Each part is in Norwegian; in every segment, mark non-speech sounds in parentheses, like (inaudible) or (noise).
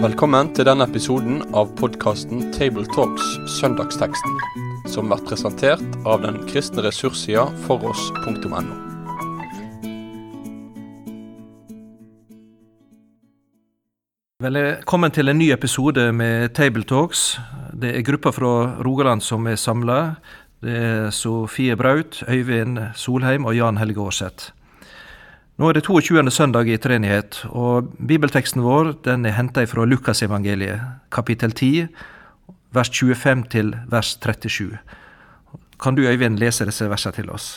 Velkommen til denne episoden av podkasten Tabletalks Søndagsteksten, som blir presentert av den kristne ressurssida foross.no. Velkommen til en ny episode med Tabletalks. Det er gruppa fra Rogaland som er samla. Det er Sofie Braut, Øyvind Solheim og Jan Helge Aarseth. Nå er det 22. søndag i treenighet, og bibelteksten vår den er henta fra Lukasevangeliet, kapittel 10, vers 25 til vers 37. Kan du, Øyvind, lese disse versene til oss?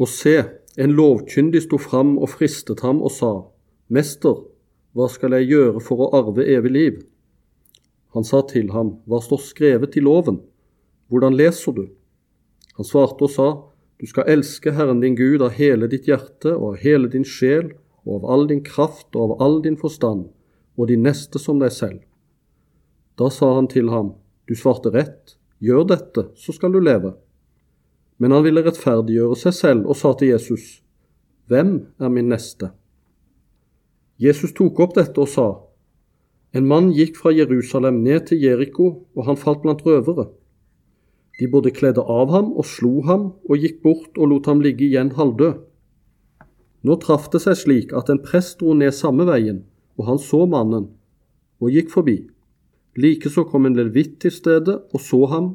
Og se, en lovkyndig sto fram og fristet ham og sa, Mester, hva skal jeg gjøre for å arve evig liv? Han sa til ham, Hva står skrevet i loven? Hvordan leser du? Han svarte og sa, Du skal elske Herren din Gud av hele ditt hjerte og av hele din sjel og av all din kraft og av all din forstand, og din neste som deg selv. Da sa han til ham, Du svarte rett, gjør dette, så skal du leve. Men han ville rettferdiggjøre seg selv og sa til Jesus, Hvem er min neste? Jesus tok opp dette og sa, En mann gikk fra Jerusalem ned til Jeriko, og han falt blant røvere. De både kledde av ham og slo ham, og gikk bort og lot ham ligge igjen halvdød. Nå traff det seg slik at en prest dro ned samme veien, og han så mannen, og gikk forbi. Likeså kom en levitt til stedet og så ham,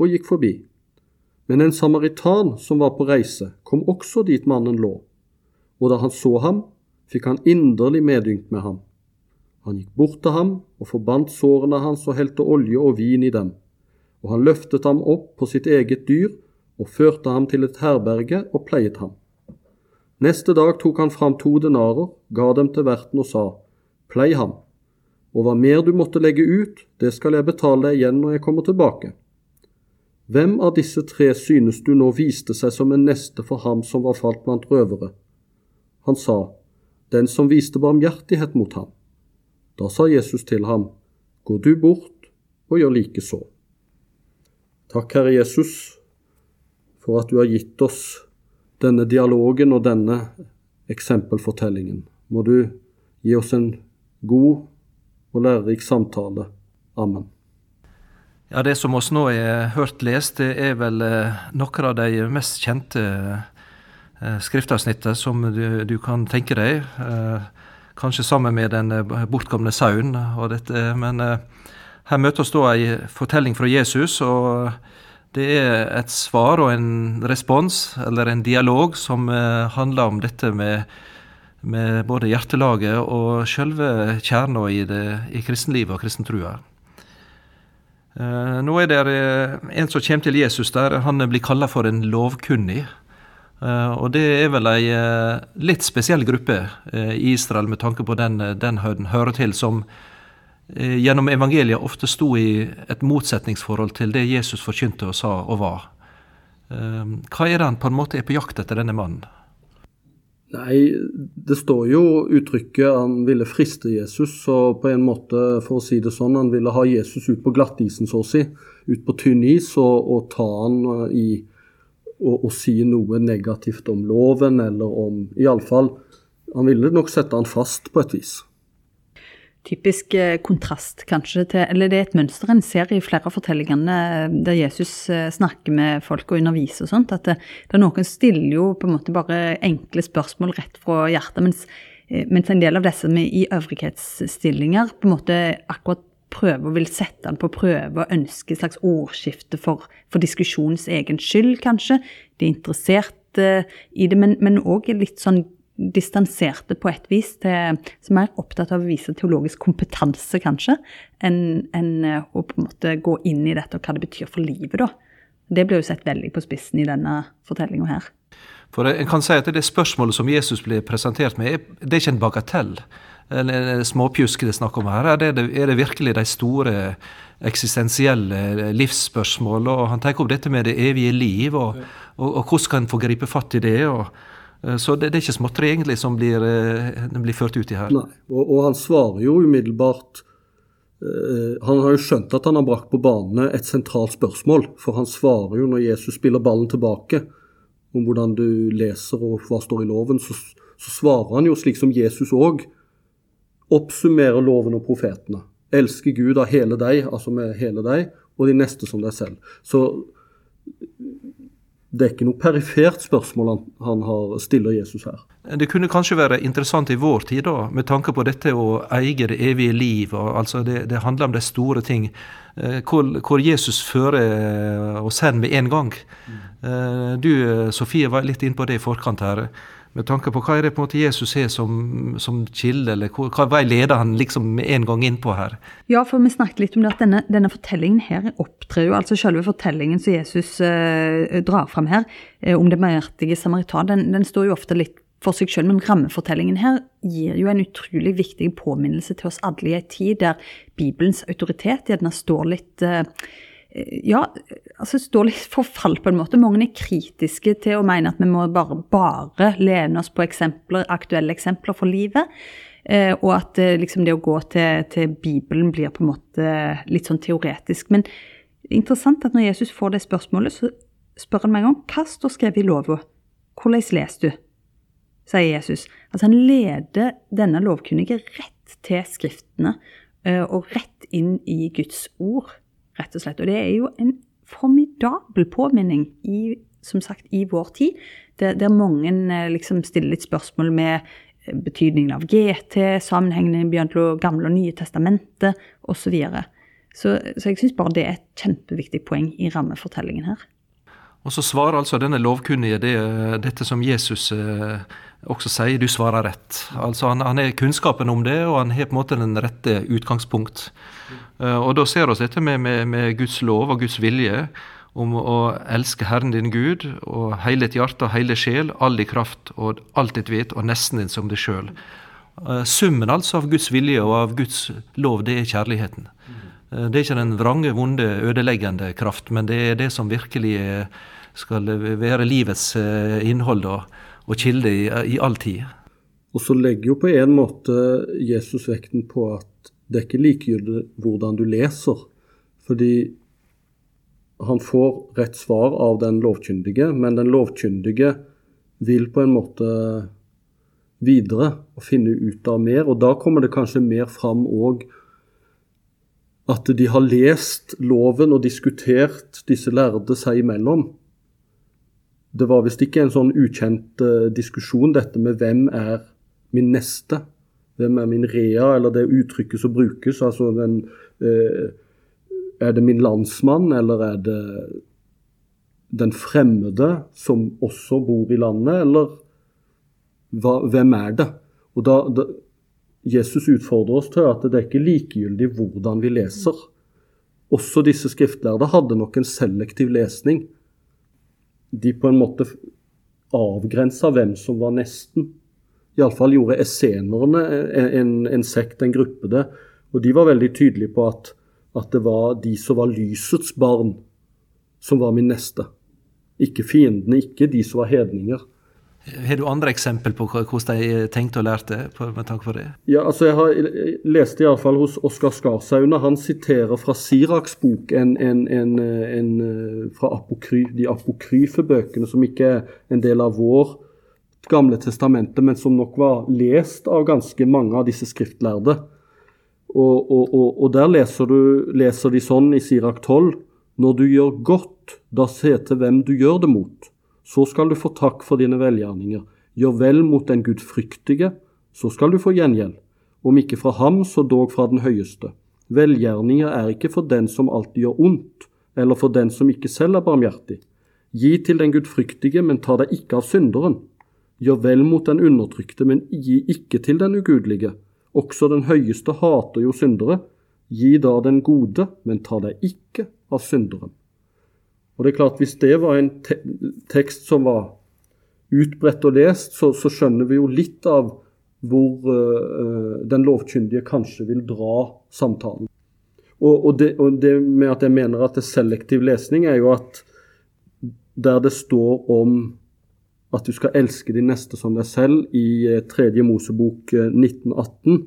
og gikk forbi. Men en samaritan som var på reise, kom også dit mannen lå, og da han så ham, fikk han inderlig medynk med ham. Han gikk bort til ham og forbandt sårene hans og helte olje og vin i dem. Og han løftet ham opp på sitt eget dyr og førte ham til et herberge og pleiet ham. Neste dag tok han fram to denarer, ga dem til verten og sa, Plei ham, og hva mer du måtte legge ut, det skal jeg betale deg igjen når jeg kommer tilbake. Hvem av disse tre synes du nå viste seg som en neste for ham som var falt blant røvere? Han sa, den som viste barmhjertighet mot ham. Da sa Jesus til ham, Gå du bort og gjør likeså. Takk, Herre Jesus, for at du har gitt oss denne dialogen og denne eksempelfortellingen. Må du gi oss en god og lærerik samtale. Amen. Ja, Det som oss nå har hørt lest, det er vel eh, noen av de mest kjente skriftavsnittene som du, du, kan tenke deg. Eh, kanskje sammen med den eh, bortkomne sauen og dette. Men her møter oss da ei fortelling fra Jesus, og det er et svar og en respons, eller en dialog, som handler om dette med, med både hjertelaget og sjølve kjerna i, i kristenlivet og kristentrua. Nå er det en som kommer til Jesus der. Han blir kalla for en lovkunnig. Og det er vel ei litt spesiell gruppe i Israel med tanke på den, den høyden hører til, som gjennom evangeliet ofte sto i et motsetningsforhold til det Jesus forkynte og sa og var. hva er det han på en måte er på jakt etter, denne mannen? Nei, det står jo uttrykket han ville friste Jesus, og på en måte, for å si det sånn, han ville ha Jesus ut på glattisen, så å si. Ut på tynn is og, og ta han i å, å, si noe negativt om loven, eller om Iallfall Han ville nok sette han fast på et vis. Typisk eh, kontrast kanskje til Eller det er et mønster en ser i flere av fortellingene eh, der Jesus eh, snakker med folk og underviser og sånt. At det, det noen stiller jo på en måte bare enkle spørsmål rett fra hjertet. mens mens en del av disse med i øvrighetsstillinger på en måte akkurat prøver og vil sette den på prøve og ønske et slags ordskifte for, for diskusjonens egen skyld, kanskje. De er interessert i det, men òg litt sånn distanserte på et vis, til, som er opptatt av å vise teologisk kompetanse, kanskje, enn en, uh, å på en måte gå inn i dette og hva det betyr for livet, da. Det blir jo sett veldig på spissen i denne fortellinga her. For en kan si at Det spørsmålet som Jesus blir presentert med, det er ikke en bagatell en småpjusk det er snakk om her. Er det, er det virkelig de store eksistensielle livsspørsmål? Og han tar opp dette med det evige liv, og, og, og hvordan kan en få gripe fatt i det? og eh, så det, det, er ikke småtteri egentlig som blir, eh, blir, ført ut i her. Nei, og, og han svarer jo umiddelbart uh, Han har jo skjønt at han har brakt på bane et sentralt spørsmål, for han svarer jo når Jesus spiller ballen tilbake om hvordan du leser og hva står i loven, så, så svarer han jo slik som Jesus òg oppsummerer loven og profetene. Elske Gud av hele deg, altså med hele deg, og de neste som deg selv. Så det er ikke noe perifert spørsmål han, han har, stiller Jesus her. Det kunne kanskje være interessant i vår tid, da, med tanke på dette å eie det evige liv. Og, altså det, det, handler om de store ting. Eh, hvor, hvor Jesus fører eh, oss hen med en gang. Mm. Du, Sofie, var litt inn på det i forkant her med tanke på hva er det på en måte Jesus har som, som kilde, eller hva, hva vei leder han liksom en gang inn på her? Ja, for vi snakket litt om det at denne, denne fortellingen her opptrer jo, altså selve fortellingen som Jesus eh, drar fram her, eh, om det barmhjertige samaritan, den, den, står jo ofte litt for seg selv, men rammefortellingen her gir jo en utrolig viktig påminnelse til oss alle i en tid der Bibelens autoritet gjerne står litt eh, ja, altså står litt for fall på en måte. Mange er kritiske til å mene at vi må bare, bare lene oss på eksempler, aktuelle eksempler for livet. Eh, og at eh, liksom det å gå til, til, Bibelen blir på en måte litt sånn teoretisk. Men er interessant at når Jesus får det spørsmålet, så spør han meg om hva står skrevet i lova. Hvordan leser du? sier Jesus. Altså Han leder denne lovkunnige rett til Skriftene eh, og rett inn i Guds ord rett og slett. Og det er jo en formidabel påminning i, som sagt, i vår tid, der, der mange eh, liksom stiller litt spørsmål med eh, betydningen av GT, sammenhengene mellom Gamle og Nye testamentet osv. Så, så Så jeg syns bare det er et kjempeviktig poeng i rammefortellingen her. Og så svarer altså denne lovkunnige det, dette som Jesus eh, også sier, du svarer rett. Altså han, han har kunnskapen om det, og han har på en måte den rette utgangspunkt. Eh, og da ser vi dette med, med, med, Guds lov og Guds vilje om å elske Herren din Gud og hele ditt hjerte og hele sjel, all din kraft og alt ditt vit og nesten din som deg sjøl. Eh, summen altså av Guds vilje og av Guds lov, det er kjærligheten. Eh, det er ikke den vrange, vonde, ødeleggende kraft, men det er det som virkelig skal være livets innhold og, og kilde i, i all tid. Og så legger jo på en måte Jesus vekten på at det er ikke likegyldig hvordan du leser. Fordi han får rett svar av den lovkyndige, men den lovkyndige vil på en måte videre og finne ut av mer. Og da kommer det kanskje mer fram òg at de har lest loven og diskutert disse lærde seg imellom. Det var visst ikke en sånn ukjent uh, diskusjon, dette med hvem er min neste. Hvem er min rea, eller det uttrykket som brukes. altså den, uh, Er det min landsmann, eller er det den fremmede som også bor i landet, eller hva, hvem er det? Og da, da, Jesus utfordrer oss til at det er ikke likegyldig hvordan vi leser. Også disse skriftlærde hadde nok en selektiv lesning de på en måte avgrensa hvem som var nesten. Iallfall gjorde essenerne en, en, sekt, en gruppe, det. Og de var veldig tydelige på at, at det var de som var lysets barn, som var min neste. Ikke fiendene, ikke de som var hedninger. Har du andre eksempel på hvordan de tenkte og lærte med tanke på det? Ja, altså Jeg har lest iallfall hos Oskar Skarsaune. Han siterer fra Siraks bok en, en, en, en fra apokry, de apokryfe bøkene, som ikke er en del av vår Gamle testamentet, men som nok var lest av ganske mange av disse skriftlærde. Og, og, og, og der leser, du, leser de sånn i Sirak 12.: Når du gjør godt, da se til hvem du gjør det mot så skal du få takk for dine velgjerninger. Gjør vel mot den gudfryktige, så skal du få gjengjeld. Om ikke fra ham, så dog fra den høyeste. Velgjerninger er ikke for den som alltid gjør ondt, eller for den som ikke selv er barmhjertig. Gi til den gudfryktige, men ta deg ikke av synderen. Gjør vel mot den undertrykte, men gi ikke til den ugudelige. Også den høyeste hater jo syndere. Gi da den gode, men ta deg ikke av synderen. Og det er klart, Hvis det var en te tekst som var utbredt og lest, så, så, skjønner vi jo litt av hvor uh, den lovkyndige kanskje vil dra samtalen. Og, og, det, og, det, med at jeg mener at det er selektiv lesning, er jo at der det står om at du skal elske de neste som deg selv, i uh, tredje Mosebok uh, 1918,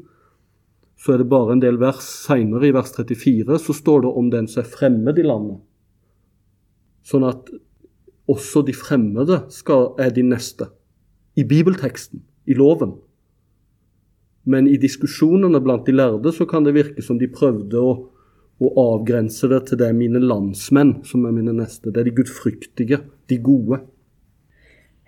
så er det bare en del vers seinere, i vers 34, så står det om den som er fremmed i landet. Sånn at også de fremmede skal, er de neste. I bibelteksten, i loven. Men i diskusjonene blant de lærde så kan det virke som de prøvde å, å avgrense det til det er mine landsmenn som er mine neste. Det er de gudfryktige, de gode.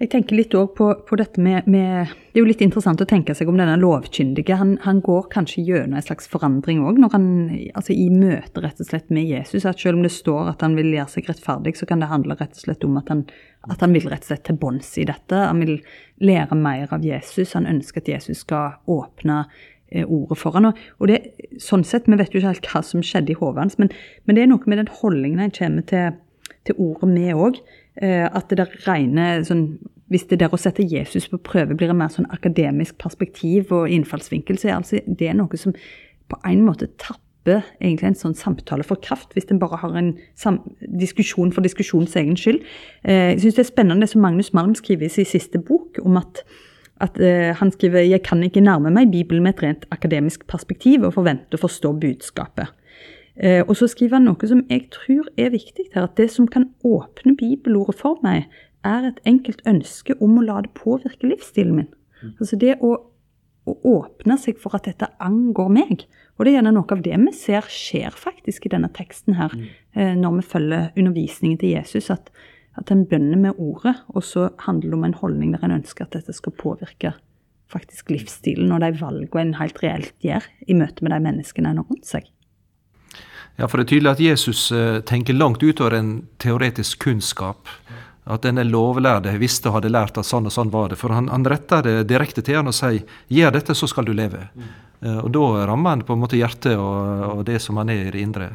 Jeg tenker litt på, på, dette med, med, Det er jo litt interessant å tenke seg om denne lovkyndige. Han, han går kanskje gjennom en slags forandring òg, altså i møte rett og slett med Jesus. At selv om det står at han vil gjøre seg rettferdig, så kan det handle rett og slett om at han, at han vil rett og slett til bunns i dette. Han vil lære mer av Jesus. Han ønsker at Jesus skal åpne eh, ordet for ham. Og det, sånn sett, Vi vet jo ikke helt hva som skjedde i hodet hans, men, men, det er noe med den holdningen han kommer til, til ordet med òg. Eh, at det der rene sånn, Hvis det der å sette Jesus på prøve blir en mer sånn akademisk perspektiv og innfallsvinkel, så er altså det noe som på en måte tapper egentlig en sånn samtale for kraft, hvis en bare har en diskusjon for diskusjonens egen skyld. Eh, jeg syns det er spennende det som Magnus Malm skriver i sin siste bok, om at at uh, han skriver jeg kan ikke nærme meg Bibelen med et rent akademisk perspektiv og forvente å forstå budskapet. Eh, og så skriver han noe som jeg tror er viktig her, at det som kan åpne bibelordet for meg, er et enkelt ønske om å la det påvirke livsstilen min. Mm. Altså det å, å, åpne seg for at dette angår meg. Og det er gjerne noe av det vi ser skjer faktisk i denne teksten her, mm. eh, når vi følger undervisningen til Jesus. At, at en bønner med ordet, og så handler det om en holdning der en ønsker at dette skal påvirke faktisk livsstilen og de valgene en helt reelt gjør i møte med de menneskene en har rundt seg. Ja, for det er tydelig at Jesus eh, tenker langt utover en teoretisk kunnskap. At denne lovlærde visste og hadde lært at sånn og sånn var det. For han, han retter det direkte til han og sier 'gjør dette, så skal du leve'. Mm. Og da rammer han på en måte hjertet og, og, det som han er i det indre.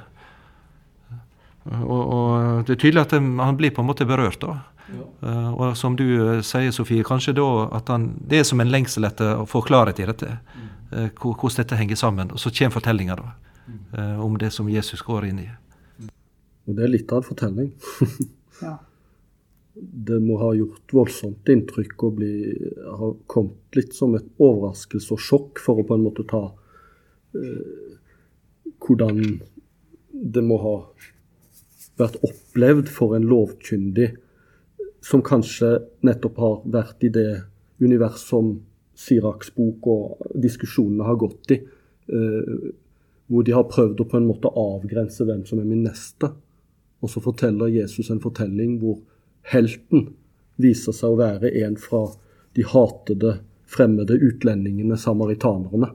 Og, og det er tydelig at han blir på en måte berørt. da. Ja. Uh, og som du sier, Sofie, kanskje da at han, det er som en lengsel etter å få klarhet i dette. Mm. hvordan dette henger sammen. Og så kommer fortellinga, da eh, om det som Jesus går inn i. Og det er litt av en fortelling. (laughs) ja. Det må ha gjort voldsomt inntrykk og bli, ha kommet litt som et overraskelse og sjokk for å på en måte ta eh, hvordan det må ha vært opplevd for en lovkyndig som kanskje nettopp har vært i det univers som Siraks bok og diskusjonene har gått i. Eh, hvor de har prøvd å på en måte avgrense hvem som er min neste. Og så forteller Jesus en fortelling hvor helten viser seg å være en fra de hatede, fremmede utlendingene, samaritanerne.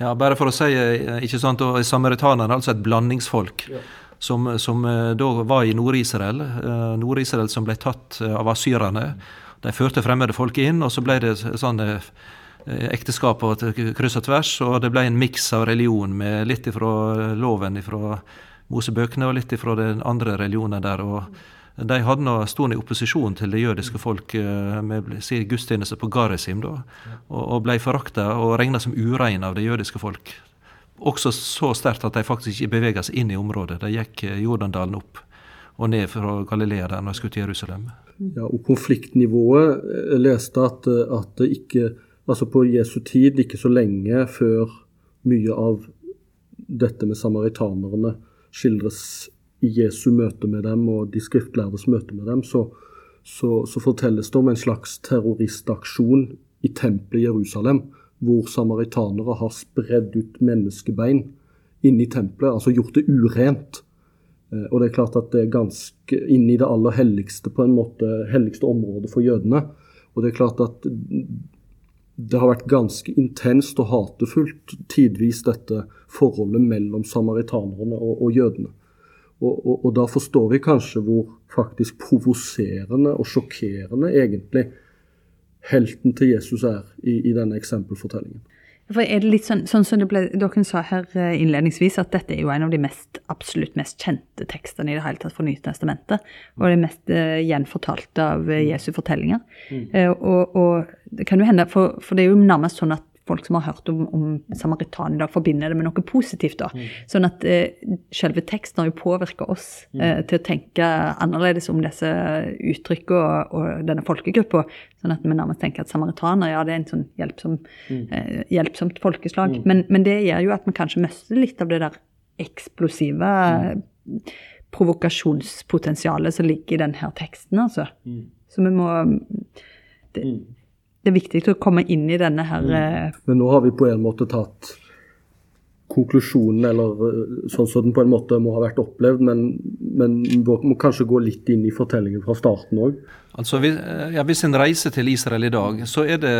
Ja, bare for å si, eh, ikke sant, og Samaritanerne er altså et blandingsfolk. Ja. Som, som, eh, da var i Nord-Israel. Eh, Nord-Israel som ble tatt av asyrerne. De førte fremmede folk inn, og så ble det sånn Eh, ekteskap på kryss og tvers, og det ble en miks av religion med litt ifra loven ifra Mosebøkene og litt ifra den andre religionen der. og de hadde nå stående i opposisjon til det jødiske folk eh, med sin gudstjeneste på Garesim, da, og ble forakta og regna som urein av det jødiske folk. Også så sterkt at de faktisk ikke bevega seg inn i området. De gikk eh, Jordandalen opp og ned fra Galilea der når de skulle til Jerusalem. Ja, og Konfliktnivået leste at, at det ikke altså på Jesu tid, ikke så lenge før mye av dette med samaritanerne skildres i Jesu møte med dem og de skriftlærdes møte med dem, så, så, så fortelles det om en slags terroristaksjon i tempelet i Jerusalem, hvor samaritanere har spredd ut menneskebein inni tempelet, altså gjort det urent. Eh, og det er klart at det er ganske inni det aller helligste på en måte, helligste området for jødene. Og det er klart at det har vært ganske intenst og hatefullt tidvis, dette forholdet mellom samaritanerne og, og jødene. Og, og, og, da forstår vi kanskje hvor faktisk provoserende og sjokkerende egentlig helten til Jesus er i, i denne eksempelfortellingen. For er det litt sånn, sånn som ble, dere sa her eh, innledningsvis, at dette er jo en av de mest, absolutt mest kjente tekstene i det hele tatt fra Nytestamentet. Og det mest uh, gjenfortalte av uh, Jesu fortellinger. Mm. Uh, og, og, det kan jo hende, for, for, det er jo nærmest sånn at folk som har hørt om, om samaritan i dag, forbinder det med noe positivt. da. Mm. Sånn at eh, selve teksten har jo påvirka oss mm. eh, til å tenke annerledes om disse uttrykkene og, og, denne folkegruppa. Sånn at vi nærmest tenker at samaritaner ja, det er en sånn hjelpsom, mm. eh, hjelpsomt folkeslag. Mm. Men, men, det gjør jo at vi kanskje mister litt av det der eksplosive provokasjonspotensialet som ligger i denne teksten, altså. Så vi må det, det er viktig å komme inn i denne her mm. Men nå har vi på en måte tatt konklusjonen, eller eh, sånn som den på en måte må ha vært opplevd, men, men må kanskje gå litt inn i fortellingen fra starten òg. Altså, eh, ja, Hvis en reiser til Israel i dag, så er det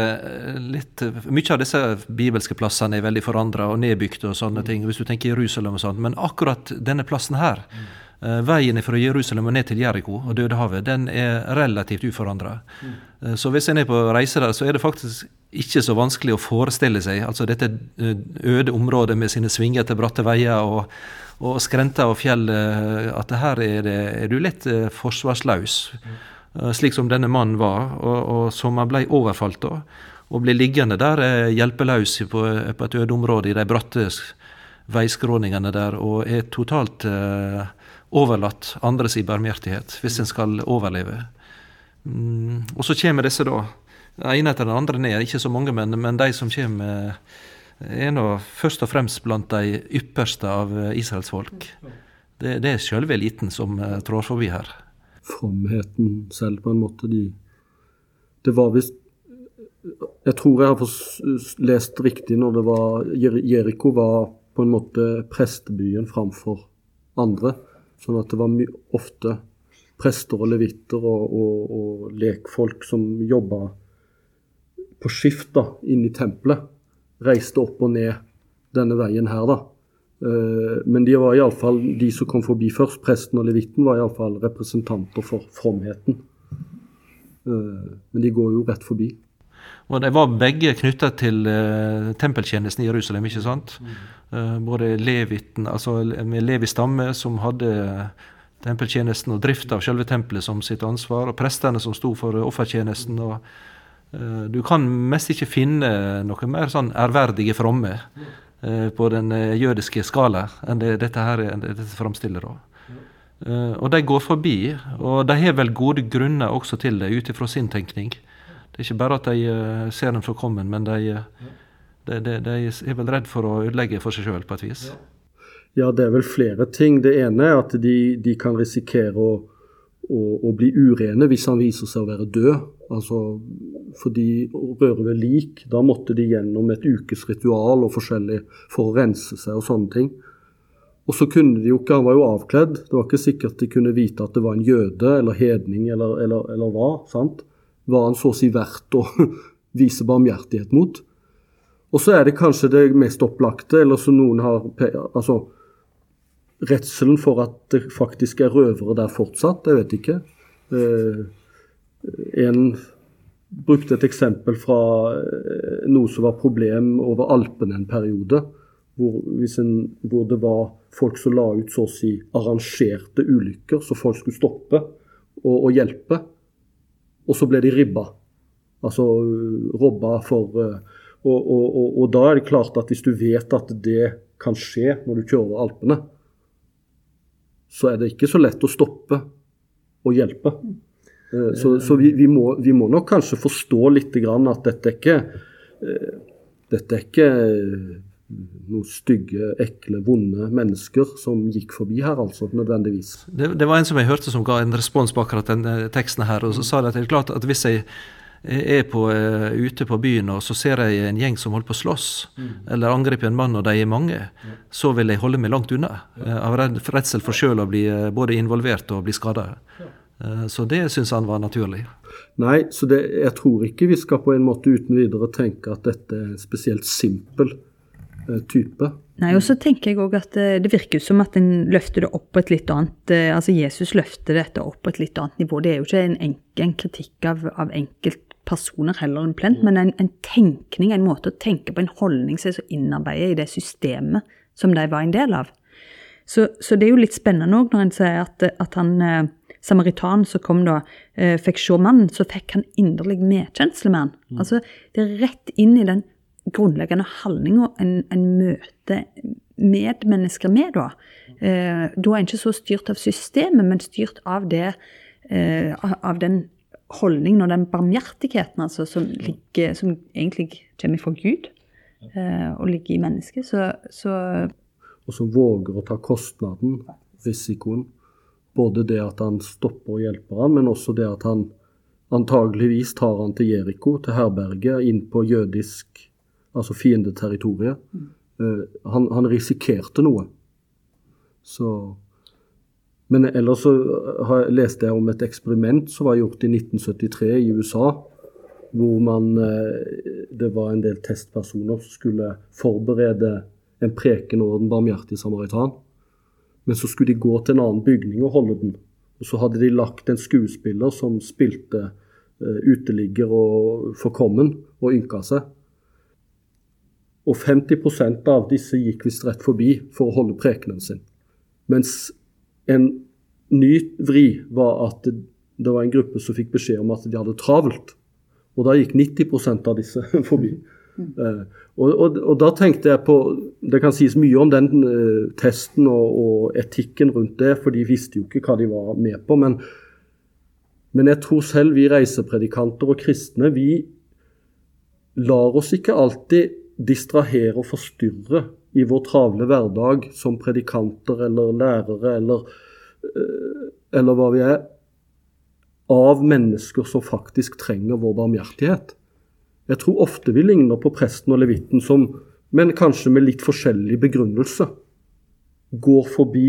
litt Mye av disse bibelske plassene er veldig forandra og nedbygd og sånne ting, hvis du tenker Jerusalem og sånt, men akkurat denne plassen her Eh, veien fra Jerusalem og ned til Jeriko og Dødehavet den er relativt uforandra. Mm. Eh, så hvis en er på reise der, så er det faktisk ikke så vanskelig å forestille seg altså dette eh, øde området med sine svingete, bratte veier og, og skrenter og fjell, at her er, det, er du litt forsvarsløs. Mm. Slik som denne mannen var, og, og som han ble overfalt da. Og blir liggende der hjelpeløs på, på et øde område i de bratte veiskråningene der og er totalt uh, overlatt andres i barmhjertighet hvis en skal overleve. Mm, og så kommer disse, da. Den ene etter den andre ned. Ikke så mange, men, men de som kommer, er nå først og fremst blant de ypperste av Israels folk. Det, det er sjølve eliten som uh, trår forbi her. Fromheten selv, på en måte. De, det var visst Jeg tror jeg har lest riktig når det var Jeriko var på en måte prestebyen framfor andre. Sånn at det var ofte prester og levitter og, og, og lekfolk som jobba på skift da, inn i tempelet. Reiste opp og ned denne veien her, da. Uh, men de var iallfall de som kom forbi først. Presten og levitten var iallfall representanter for fromheten. Uh, men de går jo rett forbi. Og De var begge knytta til uh, tempeltjenesten i Jerusalem, ikke sant? Mm. Uh, både leviten, altså med Levi stamme, som hadde tempeltjenesten og drift av selve tempelet som sitt ansvar, og prestene som sto for offertjenesten. og uh, Du kan mest ikke finne noe mer sånn ærverdige fromme på den jødiske skala enn det dette her dette framstiller. da. og de går forbi, og de har vel gode grunner også til det, ut ifra sin tenkning. Det er ikke bare at de uh, ser den forkommen, men de, uh, de, de, de, er vel redd for å ødelegge for seg sjøl på et vis. Ja, det er vel flere ting. Det ene er at de kan risikere å, å, å, bli urene hvis han viser seg å være død. Altså, fordi å røre ved lik, da måtte de gjennom et ukes ritual og forskjellig for å rense seg og sånne ting. Og så kunne de jo ikke, Han var jo avkledd. Det var ikke sikkert de kunne vite at det var en jøde eller hedning eller, eller, eller hva. sant? Var han så å si verdt å (laughs) vise barmhjertighet mot. Og så er det kanskje det mest opplagte, eller som noen har altså Redselen for at det faktisk er røvere der fortsatt, jeg vet ikke. Eh, en brukte et eksempel fra eh, noe som var problem over Alpene en periode. Hvor, en, hvor, det var folk som la ut så å si arrangerte ulykker, så folk skulle stoppe og, og hjelpe og så ble de ribba. Altså robba for uh, og, og, og, og, da er det klart at hvis du vet at det kan skje når du kjører Alpene, så er det ikke så lett å stoppe og hjelpe. Uh, så, så vi, vi, må, vi, må, nok kanskje forstå litt at dette er ikke dette er ikke noen stygge, ekle, vonde mennesker som gikk forbi her, altså, nødvendigvis. Det, det, var en som jeg hørte som ga en respons på akkurat den eh, teksten her, og så sa det at det er klart at hvis jeg er på, uh, ute på byen og så ser jeg en gjeng som holder på å slåss, mm. eller angriper en mann og de er mange, ja. så vil jeg holde meg langt unna. Ja. Uh, av redsel for sjøl å bli både involvert og bli skada. Ja. Så det syns han var naturlig. Nei, så det, jeg tror ikke vi skal på en måte uten videre tenke at dette er spesielt simpel Eh, type. Nei, og så tenker jeg også at eh, Det virker som at en løfter det opp på et litt annet eh, altså Jesus løfter dette opp på et litt annet nivå. Det er jo ikke en, enkel, en kritikk av, av enkeltpersoner heller en plent, men en, en, tenkning, en måte å tenke på, en holdning som er så innarbeidet i det systemet som de var en del av. Så, så det er jo litt spennende òg når en sier at, at han samaritanen som kom da, fikk se mannen, så fikk han inderlig medkjensle med han. Mm. Altså, det er rett inn i den grunnleggende holdninger en, en møter medmennesker med, da. Eh, da er en ikke så styrt av systemet, men styrt av det eh, av den holdningen og den barmhjertigheten altså, som, ligger, som egentlig kommer fra Gud eh, og ligger i mennesket. Så, så og som våger å ta kostnaden, risikoen. både det at han stopper og hjelper han, men også det at han antageligvis tar han til Jeriko, til herberget, inn på jødisk, altså fiendeterritoriet. Uh, han, han, risikerte noe. Så Men ellers så har, leste jeg om et eksperiment som var gjort i 1973 i USA. Hvor man uh, Det var en del testpersoner som skulle forberede en preken over den barmhjertige samaritan. Men så skulle de gå til en annen bygning og holde den. Og så hadde de lagt en skuespiller som spilte uh, uteligger og forkommen og ynka seg. Og 50% av disse gikk visst rett forbi for å holde prekenen sin. Mens en ny vri var at det, var en gruppe som fikk beskjed om at de hadde travelt. Og da gikk 90% av disse (laughs) forbi. Uh, og, og, og, da tenkte jeg på Det kan sies mye om den uh, testen og, og, etikken rundt det, for de visste jo ikke hva de var med på. Men, men jeg tror selv vi reisepredikanter og kristne, vi lar oss ikke alltid distrahere og forstyrre i vår travle hverdag som predikanter eller lærere eller, uh, eller hva vi er, av mennesker som faktisk trenger vår barmhjertighet. Jeg tror ofte vi ligner på presten og levitten som, men kanskje med litt forskjellig begrunnelse, går forbi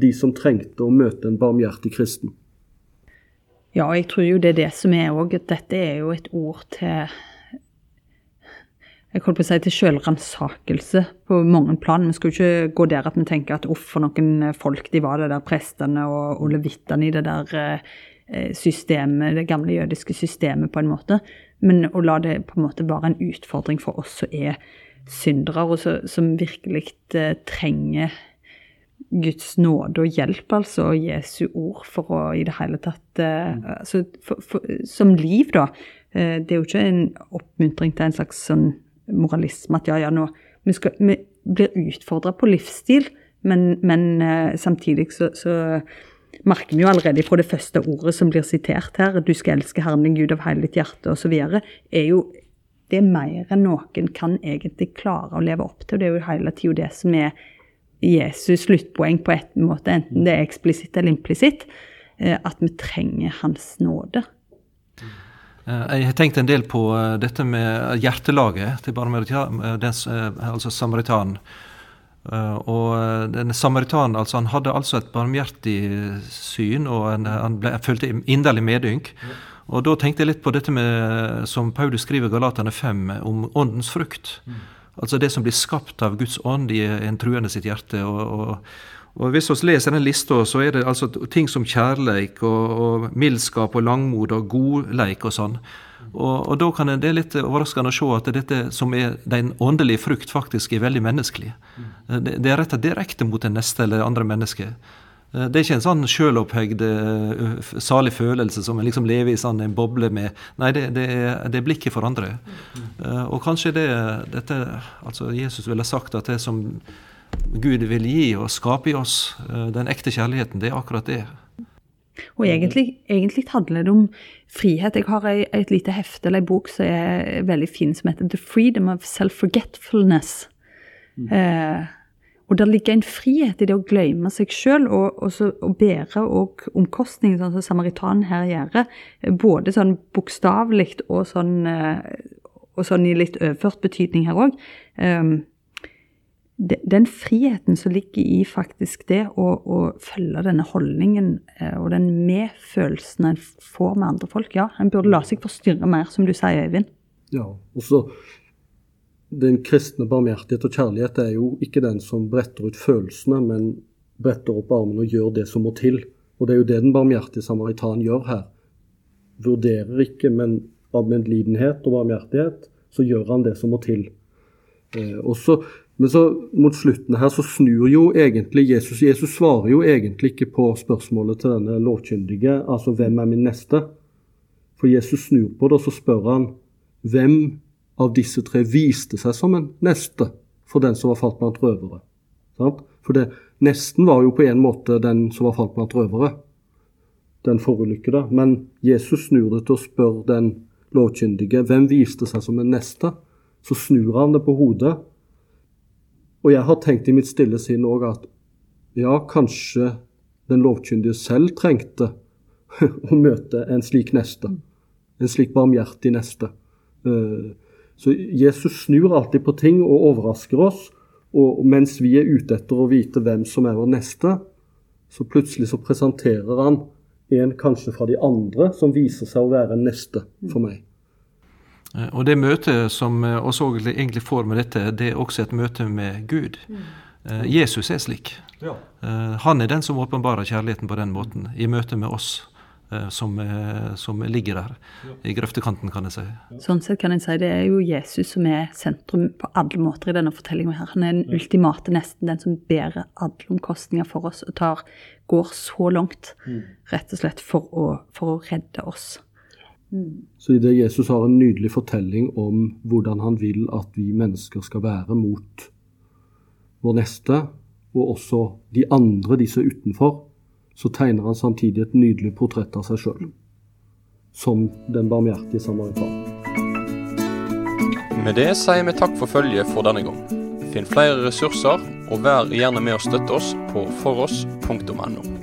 de som trengte å møte en barmhjertig kristen. Ja, jeg tror jo det er det som er òg, at dette er jo et ord til jeg holdt på å si til selvransakelse på mange plan. Vi skal jo ikke gå der at vi tenker at uff, for noen folk de var det der prestene og, og levittene i det der eh, systemet, det gamle jødiske systemet, på en måte. Men å la det på en måte være en utfordring for oss som er syndere, og så, som virkelig eh, trenger Guds nåde og hjelp, altså, og Jesu ord, for å i det hele tatt eh, mm. altså, for, for, Som liv, da. Eh, det er jo ikke en oppmuntring til en slags sånn moralisme at ja, ja, nå Vi, skal, vi blir utfordra på livsstil, men, men eh, samtidig så, så merker vi jo allerede fra det første ordet som blir sitert her, 'du skal elske Herren din Gud av hele ditt hjerte' osv., er jo det er mer enn noen kan egentlig klare å leve opp til. Det er jo hele tida det som er Jesus' sluttpoeng på en måte, enten det er eksplisitt eller implisitt, eh, at vi trenger Hans nåde. Eh, jeg har tenkt en del på eh, dette med hjertelaget til altså samaritanen. Og eh, denne samaritanen altså, han hadde altså et barmhjertig syn, og han, han ble, følte inderlig medynk. Og da tenkte jeg litt på dette med, som Paulus skriver i Galatane 5, om åndens frukt. Mm. Altså det som blir skapt av Guds ånd i en truende sitt hjerte. og, og og Hvis vi leser den lista, så er det altså ting som kjærleik og, og mildskap og langmod og godleik og sånn. Og, og, da kan det, det er litt overraskende å se at dette som er den åndelige frukt, faktisk er veldig menneskelig. Mm. Det, det er retta direkte mot den neste eller andre mennesket. Eh, det er ikke en sånn sjølopphøgd, eh, salig følelse som en liksom lever i sånn en boble med. Nei, det, det, er, det er, blikket for andre. Mm. Og kanskje det dette, altså Jesus ville sagt at det som Gud vil gi og skape i oss, den ekte kjærligheten, det er akkurat det. Og egentlig, egentlig, handler det om frihet. Jeg har et lite hefte eller ei bok som er veldig fin, som heter 'The Freedom of Self-Forgetfulness'. Mm. Eh, og der ligger en frihet i det å glemme seg sjøl, og, og, og, bære og omkostninger, sånn som samaritanen her gjør. Både sånn bokstavelig og, sånn, eh, og sånn i litt overført betydning her òg den friheten som ligger i faktisk det å, å følge denne holdningen eh, og den medfølelsen en får med andre folk, ja, en burde la seg forstyrre mer, som du sier, Øyvind. Ja, og så Den kristne barmhjertighet og kjærlighet er jo ikke den som bretter ut følelsene, men bretter opp armene og gjør det som må til. Og det er jo det den barmhjertige samaritan gjør her. Vurderer ikke, men av medlidenhet og barmhjertighet, så gjør han det som må til. Eh, og så men så mot slutten her så snur jo egentlig Jesus Jesus svarer jo egentlig ikke på spørsmålet til denne lovkyndige, altså 'Hvem er min neste?' For Jesus snur på det, og så spør han hvem av disse tre viste seg som en neste for den som var falt blant røvere. For det, nesten var jo på en måte den som var falt blant røvere, den forulykkede. Men Jesus snur det til å spørre den lovkyndige hvem viste seg som en neste. Så snur han det på hodet og jeg har tenkt i mitt stille sinn òg at ja, kanskje den lovkyndige selv trengte (laughs) å møte en slik neste. En slik barmhjertig neste. Eh, så Jesus snur alltid på ting og overrasker oss. Og mens vi er ute etter å vite hvem som er vår neste, så plutselig så presenterer han en kanskje fra de andre som viser seg å være en neste for meg. Eh, og det møtet som oss egentlig får med dette, det er også et møte med Gud. Mm. Jesus er slik. Ja. Han er den som åpenbarer kjærligheten på den måten, i møte med oss. Eh, som, eh, som, ligger der i grøftekanten, kan jeg si. Sånn sett kan jeg si det er jo Jesus som er sentrum på alle måter i denne fortellinga her. Han er den ultimate nesten, den som bærer alle omkostninger for oss og tar, går så langt, mm. rett og slett, for å, for å redde oss. Mm. Så i det Jesus har en nydelig fortelling om hvordan han vil at vi mennesker skal være mot vår neste, og også de andre, de som er utenfor så tegner han samtidig et nydelig portrett av seg sjøl. Som den barmhjertige samaritan. Med det sier vi takk for følget for denne gang. Finn flere ressurser, og vær gjerne med å støtte oss på foross.no.